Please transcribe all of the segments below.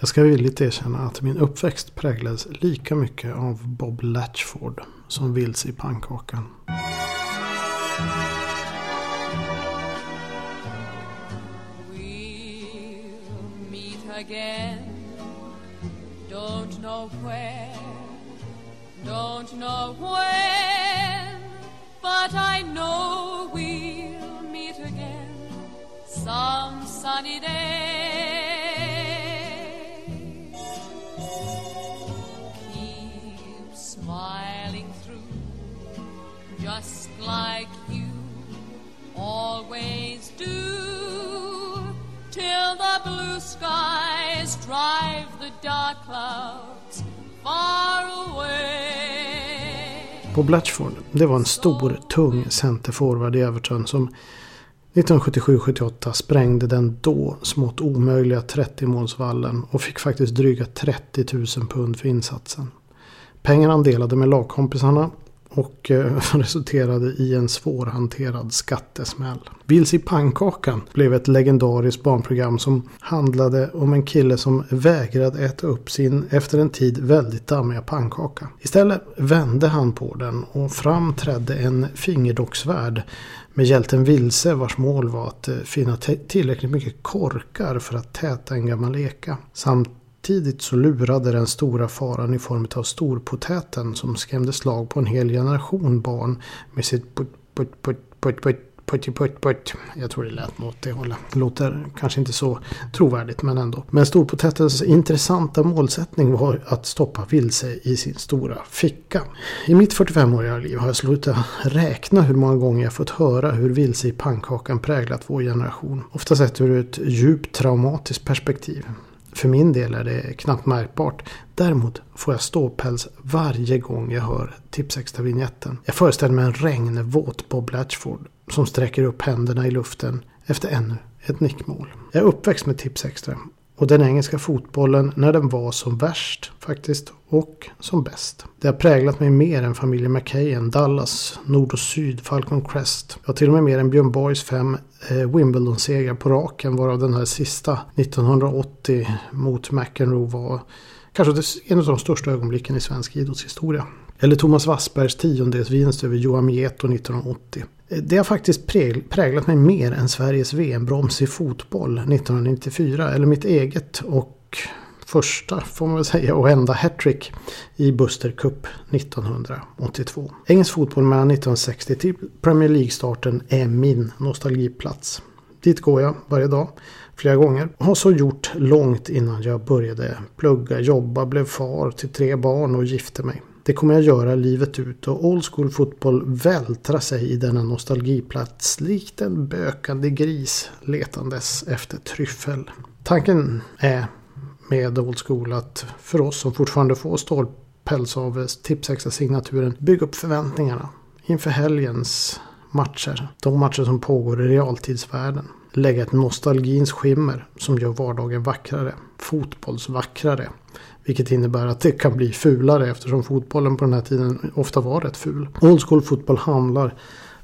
Jag ska villigt erkänna att min uppväxt präglades lika mycket av Bob Latchford som vilse i pannkakan. We'll meet again. Don't know where, don't know when, but I know we'll meet again some sunny day. På drive the dark clouds far away. Det var en stor, tung centerforward i Everton som 1977-78 sprängde den då smått omöjliga 30-målsvallen och fick faktiskt dryga 30 000 pund för insatsen. Pengarna han delade med lagkompisarna och eh, resulterade i en svårhanterad skattesmäll. Vilse i pannkakan blev ett legendariskt barnprogram som handlade om en kille som vägrade äta upp sin efter en tid väldigt dammiga pannkaka. Istället vände han på den och fram trädde en fingerdocksvärd med hjälten Vilse vars mål var att eh, finna tillräckligt mycket korkar för att täta en gammal eka. Samtidigt så lurade den stora faran i form av storpotäten som skrämde slag på en hel generation barn med sitt put, put, put, put, put, putti putt putt. Jag tror det lät något det hållet. Det låter kanske inte så trovärdigt men ändå. Men storpotätens intressanta målsättning var att stoppa vilse i sin stora ficka. I mitt 45-åriga liv har jag slutat räkna hur många gånger jag fått höra hur vilse i pannkakan präglat vår generation. Ofta sett ur ett djupt traumatiskt perspektiv. För min del är det knappt märkbart. Däremot får jag ståpäls varje gång jag hör Tipsextra-vinjetten. Jag föreställer mig en regnvåt Bob Latchford som sträcker upp händerna i luften efter ännu ett nickmål. Jag är uppväxt med Tipsextra och den engelska fotbollen när den var som värst faktiskt och som bäst. Det har präglat mig mer än familjen McKayen, Dallas, Nord och Syd, Falcon Crest. Ja, till och med mer än Björn Borgs fem eh, Wimbledon-segrar på raken varav den här sista 1980 mot McEnroe var kanske en av de största ögonblicken i svensk idrottshistoria. Eller Thomas Wassbergs tiondelsvinst över Johan Mieto 1980. Eh, det har faktiskt präglat mig mer än Sveriges VM-broms i fotboll 1994. Eller mitt eget och första, får man väl säga, och enda hattrick i Buster Cup 1982. Engelsk fotboll mellan 1960 till Premier League-starten är min nostalgiplats. Dit går jag varje dag, flera gånger. Har så gjort långt innan jag började plugga, jobba, blev far till tre barn och gifte mig. Det kommer jag göra livet ut och Old School Fotboll vältrar sig i denna nostalgiplats likt en bökande gris letandes efter tryffel. Tanken är med Old School att för oss som fortfarande får stålpäls av Tipsextra-signaturen bygga upp förväntningarna inför helgens matcher. De matcher som pågår i realtidsvärlden. Lägga ett nostalgins skimmer som gör vardagen vackrare. Fotbollsvackrare. Vilket innebär att det kan bli fulare eftersom fotbollen på den här tiden ofta var rätt ful. Old school fotboll handlar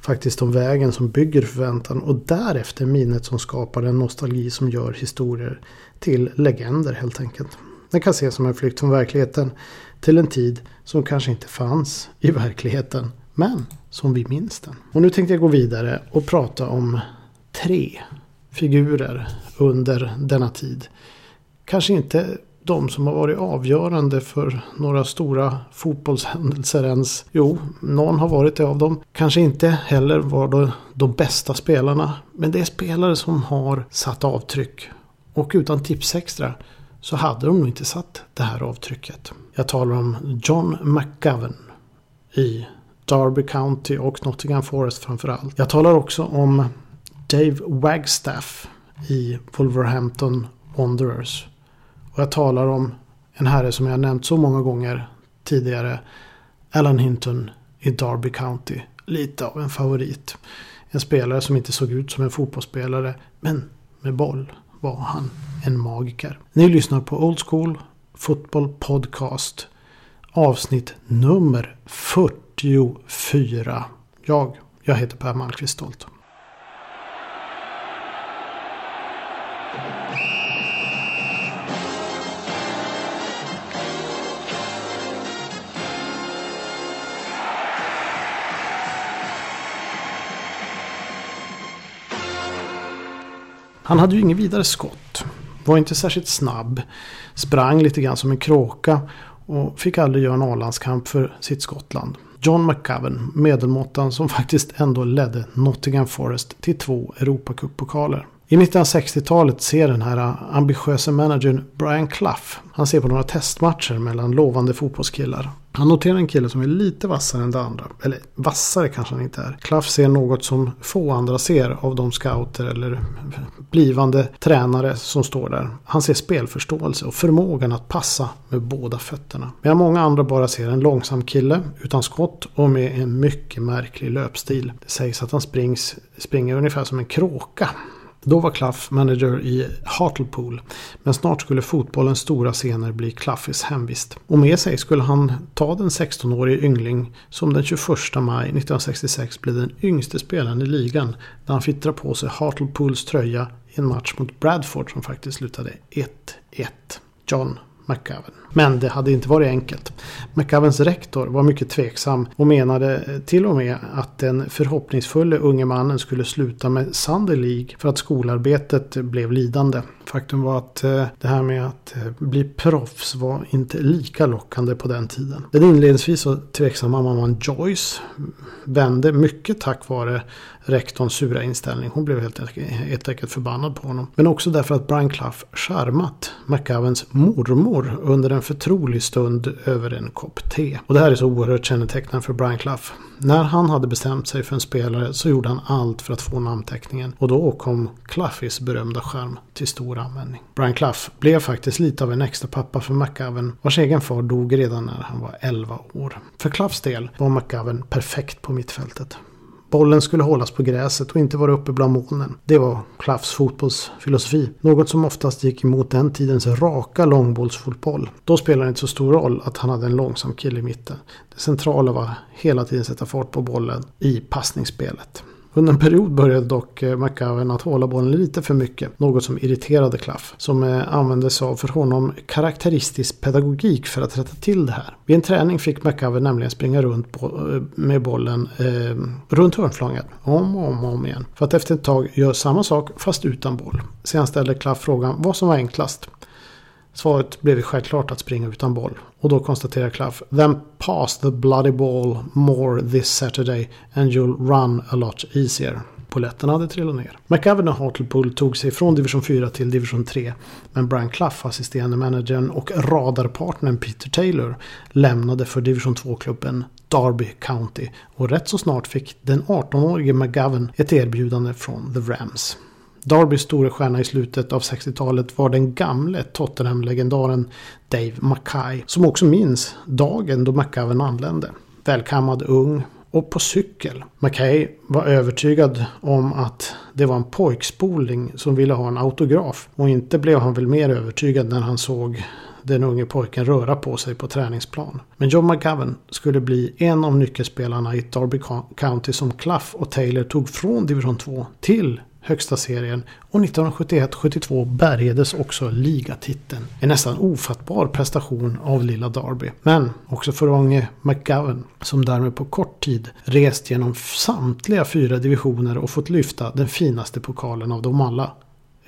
faktiskt om vägen som bygger förväntan och därefter minnet som skapar en nostalgi som gör historier till legender helt enkelt. Den kan ses som en flykt från verkligheten till en tid som kanske inte fanns i verkligheten men som vi minns den. Och nu tänkte jag gå vidare och prata om tre figurer under denna tid. Kanske inte de som har varit avgörande för några stora fotbollshändelser ens. Jo, någon har varit det av dem. Kanske inte heller var de, de bästa spelarna. Men det är spelare som har satt avtryck. Och utan tips extra så hade de nog inte satt det här avtrycket. Jag talar om John McGovern i Derby County och Nottingham Forest framförallt. Jag talar också om Dave Wagstaff i Wolverhampton Wanderers. Och jag talar om en herre som jag nämnt så många gånger tidigare. Alan Hinton i Derby County. Lite av en favorit. En spelare som inte såg ut som en fotbollsspelare. Men med boll var han en magiker. Ni lyssnar på Old School Football Podcast. Avsnitt nummer 44. Jag, jag heter Per Malmqvist Stolt. Han hade ju inget vidare skott. Var inte särskilt snabb. Sprang lite grann som en kråka. Och fick aldrig göra en A-landskamp för sitt Skottland. John McGovern, medelmåttan som faktiskt ändå ledde Nottingham Forest till två Europacup-pokaler. I mitten av 60-talet ser den här ambitiösa managern Brian Clough. Han ser på några testmatcher mellan lovande fotbollskillar. Han noterar en kille som är lite vassare än de andra. Eller vassare kanske han inte är. Klaff ser något som få andra ser av de scouter eller blivande tränare som står där. Han ser spelförståelse och förmågan att passa med båda fötterna. Medan många andra bara ser en långsam kille utan skott och med en mycket märklig löpstil. Det sägs att han springs, springer ungefär som en kråka. Då var Clough manager i Hartlepool. Men snart skulle fotbollens stora scener bli Cloughs hemvist. Och med sig skulle han ta den 16-årige yngling som den 21 maj 1966 blev den yngste spelaren i ligan. När han fick dra på sig Hartlepools tröja i en match mot Bradford som faktiskt slutade 1-1. John McGovern. Men det hade inte varit enkelt. McGoverns rektor var mycket tveksam och menade till och med att den förhoppningsfulle unge mannen skulle sluta med Sunday League för att skolarbetet blev lidande. Faktum var att eh, det här med att eh, bli proffs var inte lika lockande på den tiden. Den inledningsvis så tveksamma mamman Joyce vände mycket tack vare rektorns sura inställning. Hon blev helt enkelt, helt enkelt förbannad på honom. Men också därför att Brian Clough charmat McGovens mormor under en förtrolig stund över en kopp te. Och det här är så oerhört kännetecknande för Brian Clough. När han hade bestämt sig för en spelare så gjorde han allt för att få namnteckningen. Och då kom Cloughys berömda skärm till stor användning. Brian Clough blev faktiskt lite av en extra pappa för McGovern vars egen far dog redan när han var 11 år. För Cloughs del var McGovern perfekt på mittfältet. Bollen skulle hållas på gräset och inte vara uppe bland molnen. Det var Klaffs fotbollsfilosofi. Något som oftast gick emot den tidens raka långbollsfotboll. Då spelade det inte så stor roll att han hade en långsam kille i mitten. Det centrala var hela tiden sätta fart på bollen i passningsspelet. Under en period började dock McGowan McGovern att hålla bollen lite för mycket. Något som irriterade Claff, Som eh, använde sig av för honom karaktäristisk pedagogik för att rätta till det här. Vid en träning fick McGovern nämligen springa runt eh, med bollen eh, runt hörnflaggan. Om och om och om igen. För att efter ett tag göra samma sak fast utan boll. Sedan ställde Claff frågan vad som var enklast. Svaret blev självklart att springa utan boll. Och då konstaterar Clough. Then pass the bloody ball more this Saturday and you'll run a lot easier. Poletten hade trillat ner. McGovern och Hartlepool tog sig från division 4 till division 3. Men Brian Clough, assisterande managern och radarpartnern Peter Taylor lämnade för division 2-klubben Derby County. Och rätt så snart fick den 18-årige McGovern ett erbjudande från The Rams. Darbys stora stjärna i slutet av 60-talet var den gamle Tottenham-legendaren Dave Mackay. Som också minns dagen då McGovern anlände. Välkammad, ung och på cykel. Mackay var övertygad om att det var en pojkspoling som ville ha en autograf. Och inte blev han väl mer övertygad när han såg den unge pojken röra på sig på träningsplan. Men John McGovern skulle bli en av nyckelspelarna i Derby County som Clough och Taylor tog från division 2 till högsta serien och 1971-72 bärgades också ligatiteln. En nästan ofattbar prestation av lilla Derby. Men också för Ronge McGowan som därmed på kort tid rest genom samtliga fyra divisioner och fått lyfta den finaste pokalen av dem alla.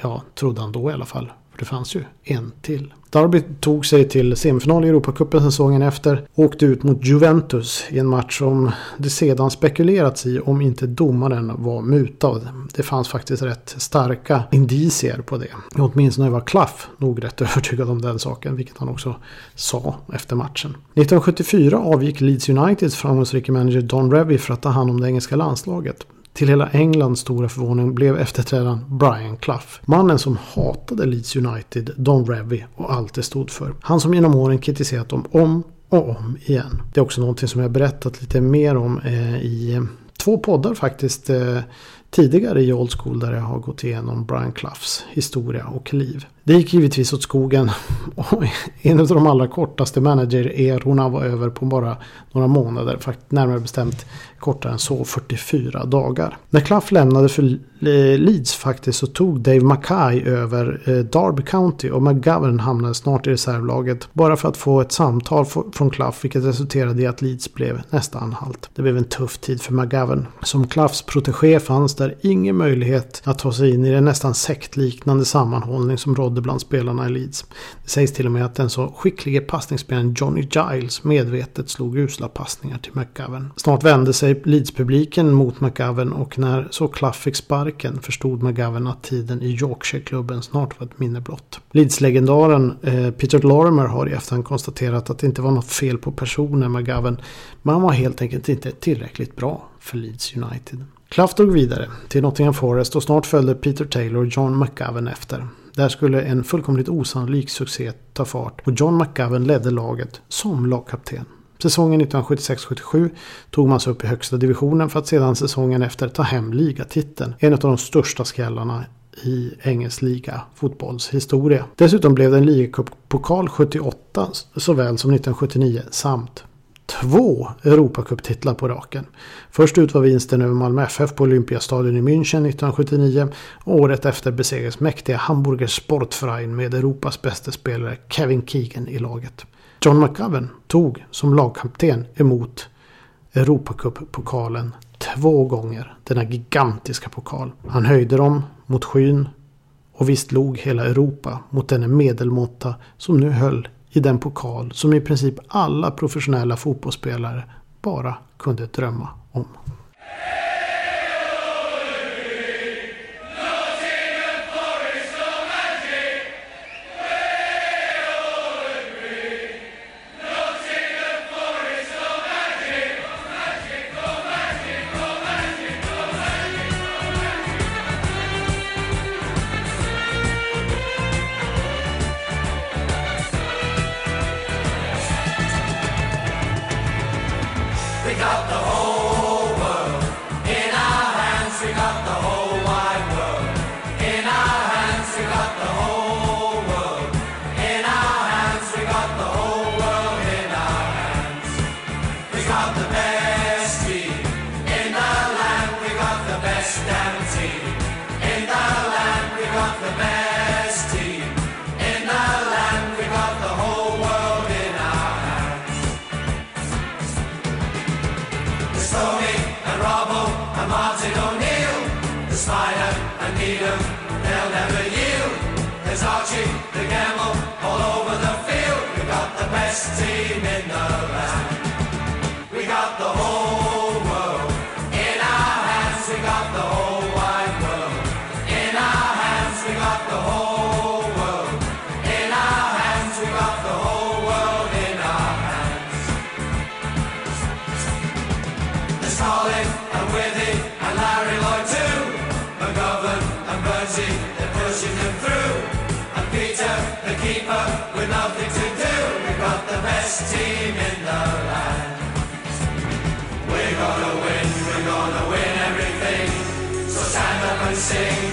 Ja, trodde han då i alla fall. För det fanns ju en till. Derby tog sig till semifinal i Europacupen säsongen efter. Och åkte ut mot Juventus i en match som det sedan spekulerats i om inte domaren var mutad. Det fanns faktiskt rätt starka indicier på det. Åtminstone var Klaff nog rätt övertygad om den saken. Vilket han också sa efter matchen. 1974 avgick Leeds Uniteds framgångsrike manager Don Revy för att ta hand om det engelska landslaget. Till hela Englands stora förvåning blev efterträdaren Brian Clough. Mannen som hatade Leeds United, Don Revy och allt det stod för. Han som genom åren kritiserat dem om och om igen. Det är också någonting som jag berättat lite mer om eh, i två poddar faktiskt eh, tidigare i Old School där jag har gått igenom Brian Cloughs historia och liv. Det gick givetvis åt skogen och en av de allra kortaste manager-erorna var över på bara några månader. Närmare bestämt kortare än så, 44 dagar. När Clough lämnade för eh, Leeds faktiskt så tog Dave Mackay över Darby Derby County och McGovern hamnade snart i reservlaget. Bara för att få ett samtal från Clough vilket resulterade i att Leeds blev nästa anhalt. Det blev en tuff tid för McGovern. Som Cloughs protegé fanns där ingen möjlighet att ta sig in i den nästan sektliknande sammanhållning som rådde bland spelarna i Leeds. Det sägs till och med att den så skicklige passningsspelaren Johnny Giles medvetet slog usla passningar till McGovern. Snart vände sig Leeds-publiken mot McGovern och när så Clough fick sparken förstod McGovern att tiden i Yorkshire-klubben snart var ett minne blott. Leeds-legendaren eh, Peter Lorimer har i efterhand konstaterat att det inte var något fel på personen McGovern men han var helt enkelt inte tillräckligt bra för Leeds United. Clough drog vidare till Nottingham Forest och snart följde Peter Taylor och John McGovern efter. Där skulle en fullkomligt osannolik succé ta fart och John McGovern ledde laget som lagkapten. Säsongen 1976-77 tog man sig upp i högsta divisionen för att sedan säsongen efter ta hem ligatiteln. En av de största skrällarna i engelsk liga fotbollshistoria. Dessutom blev det en ligacuppokal 78 såväl som 1979 samt två Europacuptitlar på raken. Först ut var vinsten över Malmö FF på Olympiastadion i München 1979 och året efter besegrades mäktiga Hamburger Sportverein med Europas bästa spelare Kevin Keegan i laget. John McGovern tog som lagkapten emot Europacup-pokalen två gånger. Denna gigantiska pokal. Han höjde dem mot skyn och visst log hela Europa mot denne medelmåtta som nu höll i den pokal som i princip alla professionella fotbollsspelare bara kunde drömma om. And Needham, they'll never yield. There's Archie, the Gamble, all over the field. We've got the best team in the land. Sing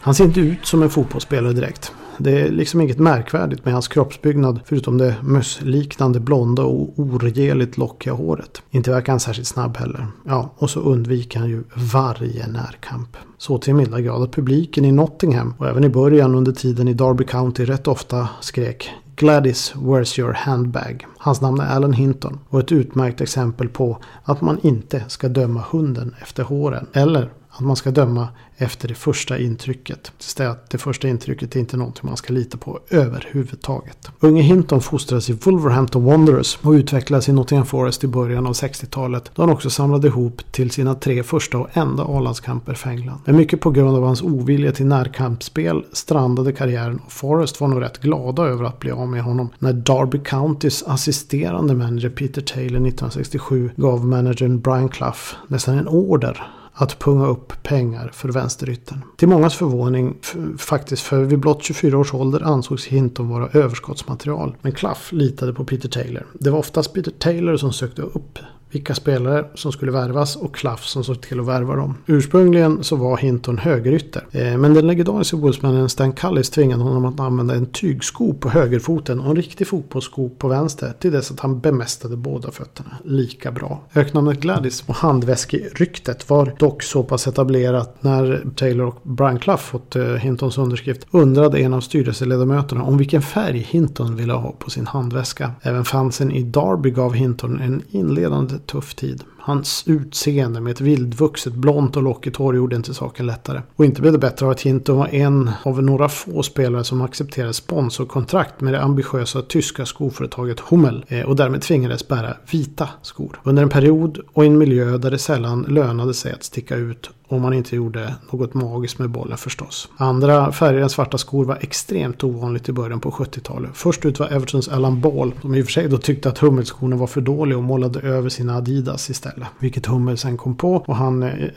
Han ser inte ut som en fotbollsspelare direkt. Det är liksom inget märkvärdigt med hans kroppsbyggnad förutom det mössliknande blonda och oregerligt lockiga håret. Inte verkar han särskilt snabb heller. Ja, och så undviker han ju varje närkamp. Så till milda grad att publiken i Nottingham och även i början under tiden i Derby County rätt ofta skrek Gladys, where's your handbag? Hans namn är Alan Hinton och ett utmärkt exempel på att man inte ska döma hunden efter håren. Eller att man ska döma efter det första intrycket. Det att det första intrycket är inte någonting man ska lita på överhuvudtaget. Unge Hinton fostrades i Wolverhampton Wanderers och utvecklades i Nottingham Forest i början av 60-talet då han också samlade ihop till sina tre första och enda A-landskamper för England. Men mycket på grund av hans ovilja till närkampsspel strandade karriären och Forest var nog rätt glada över att bli av med honom när Derby Countys assisterande manager Peter Taylor 1967 gav managern Brian Clough nästan en order att punga upp pengar för vänsteryttern. Till mångas förvåning, faktiskt för vid blott 24 års ålder ansågs Hinton vara överskottsmaterial. Men Clough litade på Peter Taylor. Det var oftast Peter Taylor som sökte upp vilka spelare som skulle värvas och Klaff som såg till att värva dem. Ursprungligen så var Hinton högerytter. Eh, men den legendariska Wolfsmannen Stan Cullis tvingade honom att använda en tygsko på högerfoten och en riktig fotbollssko på vänster till dess att han bemästrade båda fötterna lika bra. Öknamnet Gladys och handväskeryktet var dock så pass etablerat när Taylor och Brian Clough fått eh, Hintons underskrift undrade en av styrelseledamöterna om vilken färg Hinton ville ha på sin handväska. Även fansen i Derby gav Hinton en inledande tuff tid. Hans utseende med ett vildvuxet blont och lockigt hår gjorde inte saken lättare. Och inte blev det bättre av att Hinton var en av några få spelare som accepterade sponsorkontrakt med det ambitiösa tyska skoföretaget Hummel eh, och därmed tvingades bära vita skor. Under en period och i en miljö där det sällan lönade sig att sticka ut om man inte gjorde något magiskt med bollen förstås. Andra färger än svarta skor var extremt ovanligt i början på 70-talet. Först ut var Evertons Alan Ball som i och för sig då tyckte att Hummelskorna var för dåliga och målade över sina Adidas istället. Vilket Hummel sen kom på och han, eh,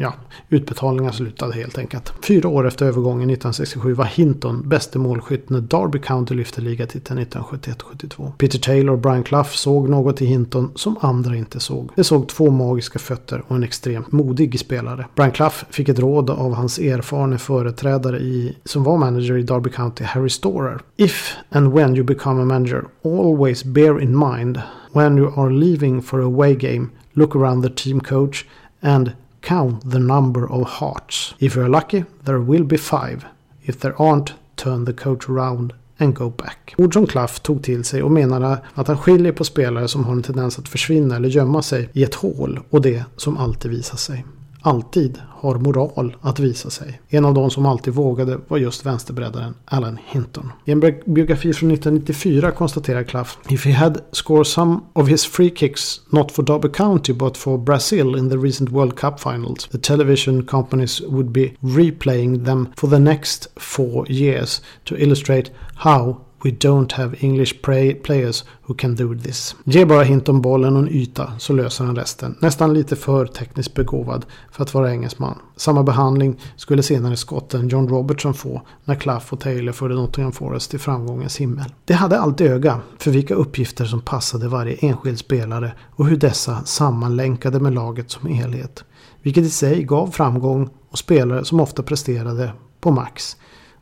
ja, utbetalningar slutade helt enkelt. Fyra år efter övergången 1967 var Hinton bäste målskytt när Derby County lyfte ligatiteln 1971-72. Peter Taylor och Brian Clough såg något i Hinton som andra inte såg. De såg två magiska fötter och en extremt modig spelare. Brian Clough fick ett råd av hans erfarne företrädare i, som var manager i Derby County, Harry Storer. If and when you become a manager, always bear in mind when you are leaving for a away game, look around the team coach and count the number of hearts. If you're lucky, there will be five. If there aren't, turn the coach around and go back. Ord som Klaff tog till sig och menade att han skiljer på spelare som har en tendens att försvinna eller gömma sig i ett hål och det som alltid visar sig alltid har moral att visa sig. En av de som alltid vågade var just vänsterbreddaren Alan Hinton. I en biografi från 1994 konstaterar Clough If he had scored some of his free kicks not for Derby County but for Brazil in the recent World Cup finals the television companies would be replaying them for the next four years to illustrate how We don't have English players who can do this. Ge bara hint om bollen och en yta så löser han resten. Nästan lite för tekniskt begåvad för att vara engelsman. Samma behandling skulle senare skotten John Robertson få när Claff och Taylor förde Nottingham Forest till framgångens himmel. Det hade alltid öga för vilka uppgifter som passade varje enskild spelare och hur dessa sammanlänkade med laget som helhet. Vilket i sig gav framgång och spelare som ofta presterade på max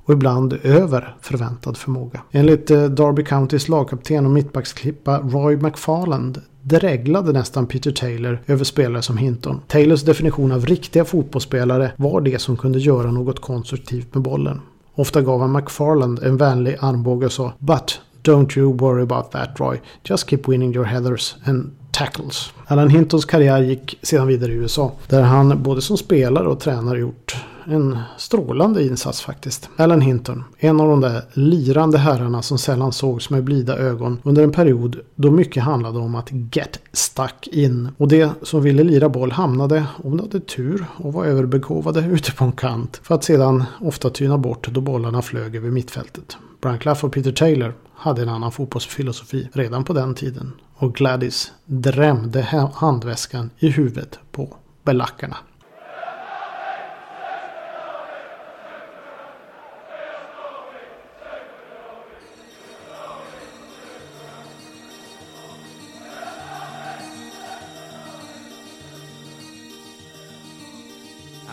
och ibland över förväntad förmåga. Enligt eh, Derby Countys lagkapten och mittbacksklippa Roy McFarland dreglade nästan Peter Taylor över spelare som Hinton. Taylors definition av riktiga fotbollsspelare var det som kunde göra något konstruktivt med bollen. Ofta gav han McFarland en vänlig armbåge och sa “But don't you worry about that Roy. Just keep winning your headers and tackles”. Alan Hintons karriär gick sedan vidare i USA. Där han både som spelare och tränare gjort en strålande insats faktiskt. Alan Hinton, en av de där lirande herrarna som sällan sågs med blida ögon under en period då mycket handlade om att get stuck in. Och det som ville lira boll hamnade, om de hade tur och var överbegåvade, ute på en kant. För att sedan ofta tyna bort då bollarna flög över mittfältet. Brian Clough och Peter Taylor hade en annan fotbollsfilosofi redan på den tiden. Och Gladys drämde handväskan i huvudet på belackarna.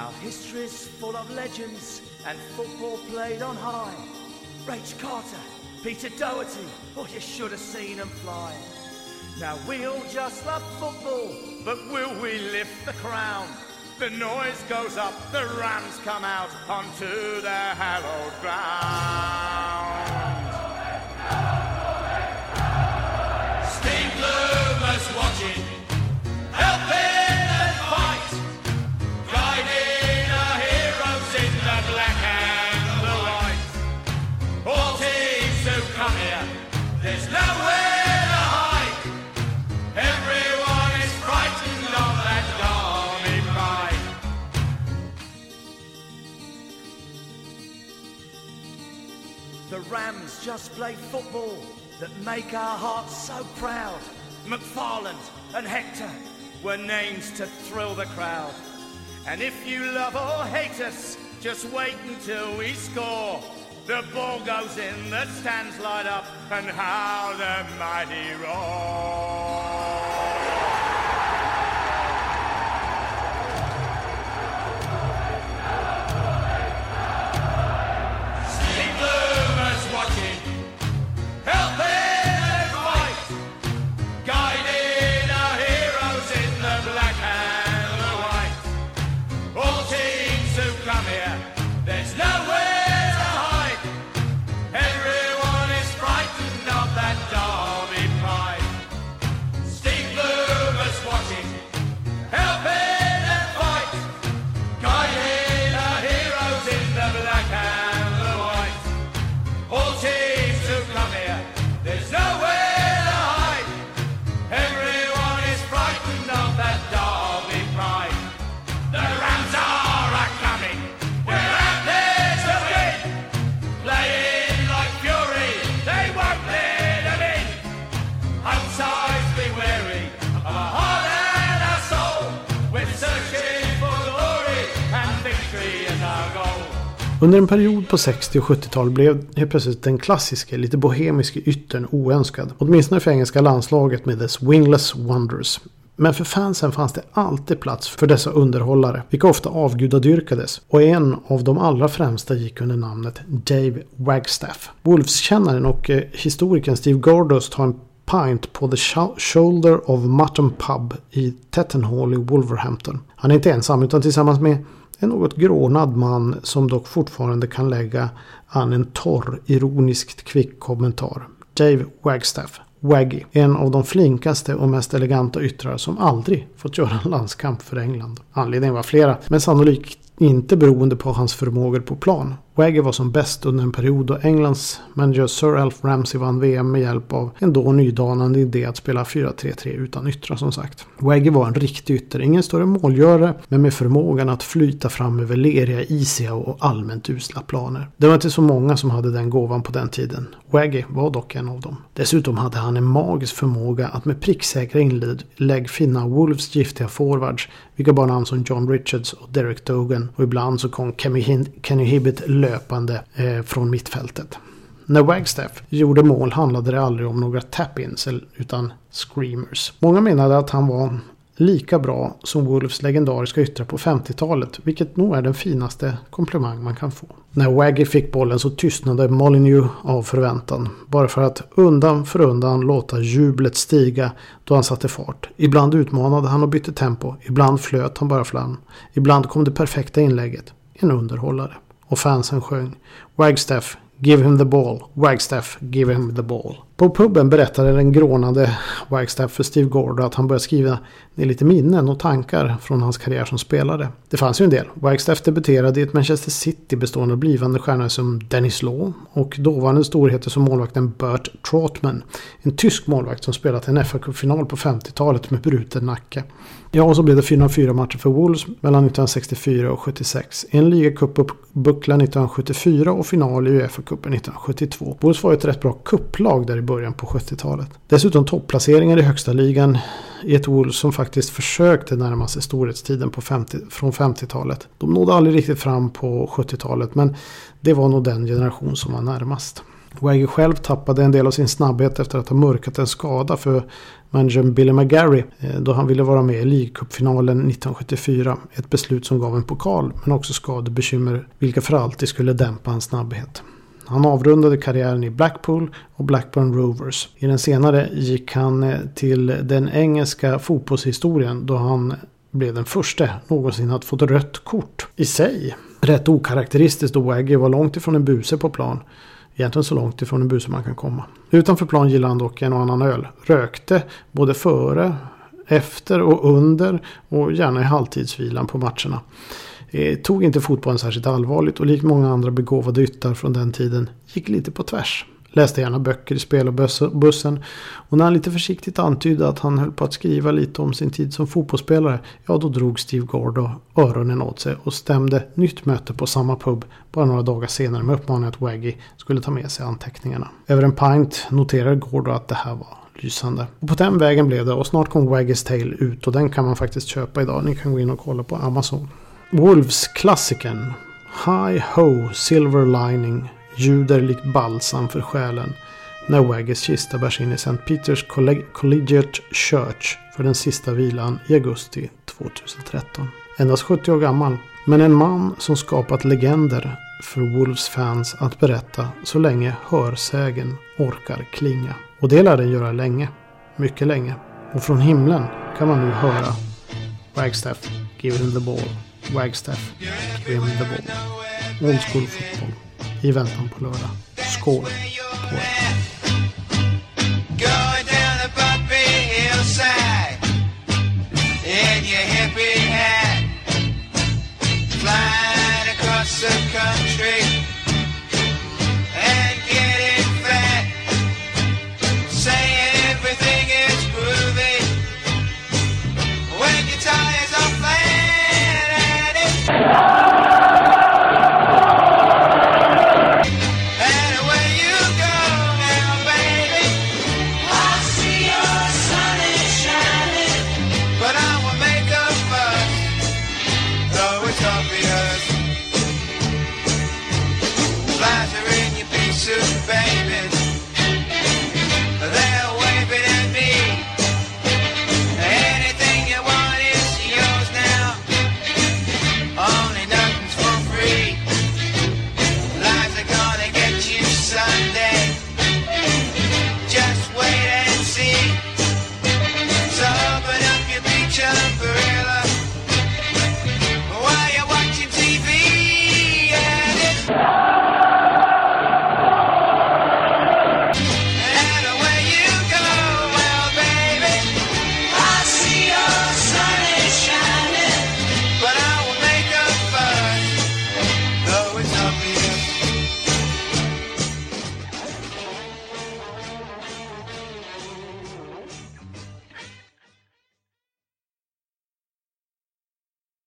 History's full of legends and football played on high. Rach Carter, Peter Doherty, oh, you should have seen them fly. Now we'll just love football, but will we lift the crown? The noise goes up, the Rams come out onto their hallowed ground. Steam bloomers watching, helping Rams just play football that make our hearts so proud. McFarland and Hector were names to thrill the crowd. And if you love or hate us, just wait until we score. The ball goes in, the stands light up, and how the mighty roar. Under en period på 60 och 70-tal blev helt plötsligt den klassiska, lite bohemiska yttern oönskad. Åtminstone för engelska landslaget med dess wingless wonders. Men för fansen fanns det alltid plats för dessa underhållare, vilka ofta avgudadyrkades. Och en av de allra främsta gick under namnet Dave Wagstaff. Wolves-kännaren och eh, historikern Steve Gordos tar en pint på The Shoulder of Mutton Pub i Tettenhall i Wolverhampton. Han är inte ensam utan tillsammans med en något grånad man som dock fortfarande kan lägga an en torr, ironiskt kvick kommentar. Dave Wagstaff. Waggy. En av de flinkaste och mest eleganta yttrar som aldrig fått göra en landskamp för England. Anledningen var flera, men sannolikt inte beroende på hans förmågor på plan. Wagge var som bäst under en period då Englands manager Sir Alf Ramsey vann VM med hjälp av en då nydanande idé att spela 4-3-3 utan yttrar som sagt. Waggy var en riktig ytter, ingen större målgörare men med förmågan att flyta fram över leriga, isiga och allmänt usla planer. Det var inte så många som hade den gåvan på den tiden. Wagge var dock en av dem. Dessutom hade han en magisk förmåga att med pricksäkra inlägg finna Wolves giftiga forwards, vilka bar namn som John Richards och Derek Dogan och ibland så kom Kenny Hibbett lö löpande eh, från mittfältet. När Wagstaff gjorde mål handlade det aldrig om några tap-ins utan screamers. Många menade att han var lika bra som Wolves legendariska yttrar på 50-talet, vilket nog är den finaste komplimang man kan få. När Waggy fick bollen så tystnade Molyneux av förväntan, bara för att undan för undan låta jublet stiga då han satte fart. Ibland utmanade han och bytte tempo, ibland flöt han bara fram, ibland kom det perfekta inlägget. En underhållare. Och fansen sjöng Wagstaff, give him the ball. Wagstaff, give him the ball. På puben berättade den grånade Wagstaff för Steve Gordo att han började skriva ner lite minnen och tankar från hans karriär som spelare. Det fanns ju en del. Wagstaff debuterade i ett Manchester City bestående av blivande stjärnor som Dennis Law och dåvarande storheter som målvakten Bert Trotman. En tysk målvakt som spelat en FA-cupfinal på 50-talet med bruten nacke. Ja, och så blev det 404 matcher för Wolves mellan 1964 och 76. En ligacupbuckla 1974 och final i Uefa-cupen 1972. Wolves var ett rätt bra kupplag där i början på 70-talet. Dessutom topplaceringar i högsta ligan i ett Wolves som faktiskt försökte närma sig storhetstiden på 50, från 50-talet. De nådde aldrig riktigt fram på 70-talet men det var nog den generation som var närmast. Wagge själv tappade en del av sin snabbhet efter att ha mörkat en skada för managern Billy McGarry eh, då han ville vara med i League-cupfinalen 1974. Ett beslut som gav en pokal men också skadebekymmer vilka för alltid skulle dämpa hans snabbhet. Han avrundade karriären i Blackpool och Blackburn Rovers. I den senare gick han eh, till den engelska fotbollshistorien då han blev den första någonsin att få ett rött kort. I sig rätt okaraktäristiskt då Waggy var långt ifrån en buse på plan. Egentligen så långt ifrån en buse man kan komma. Utanför plan gillade han dock en och annan öl. Rökte både före, efter och under och gärna i halvtidsvilan på matcherna. Eh, tog inte fotbollen särskilt allvarligt och likt många andra begåvade yttar från den tiden gick lite på tvärs. Läste gärna böcker i spelbussen och när han lite försiktigt antydde att han höll på att skriva lite om sin tid som fotbollsspelare ja då drog Steve Gordo öronen åt sig och stämde nytt möte på samma pub bara några dagar senare med uppmaningen att Waggy skulle ta med sig anteckningarna. Över en pint noterade Gordo att det här var lysande. Och på den vägen blev det och snart kom Waggys Tale ut och den kan man faktiskt köpa idag. Ni kan gå in och kolla på Amazon. Wolves-klassikern Hi Ho Silver Lining ljuder likt balsam för själen när Waggys kista bärs in i St. Peters Collegiate Church för den sista vilan i augusti 2013. Endast 70 år gammal, men en man som skapat legender för Wolves fans att berätta så länge hörsägen orkar klinga. Och det lär den göra länge, mycket länge. Och från himlen kan man nu höra Wagstaff, give him the ball. Wagstaff, Grim the Ball. Old school fotboll. I väntan på lördag. Skål på er. country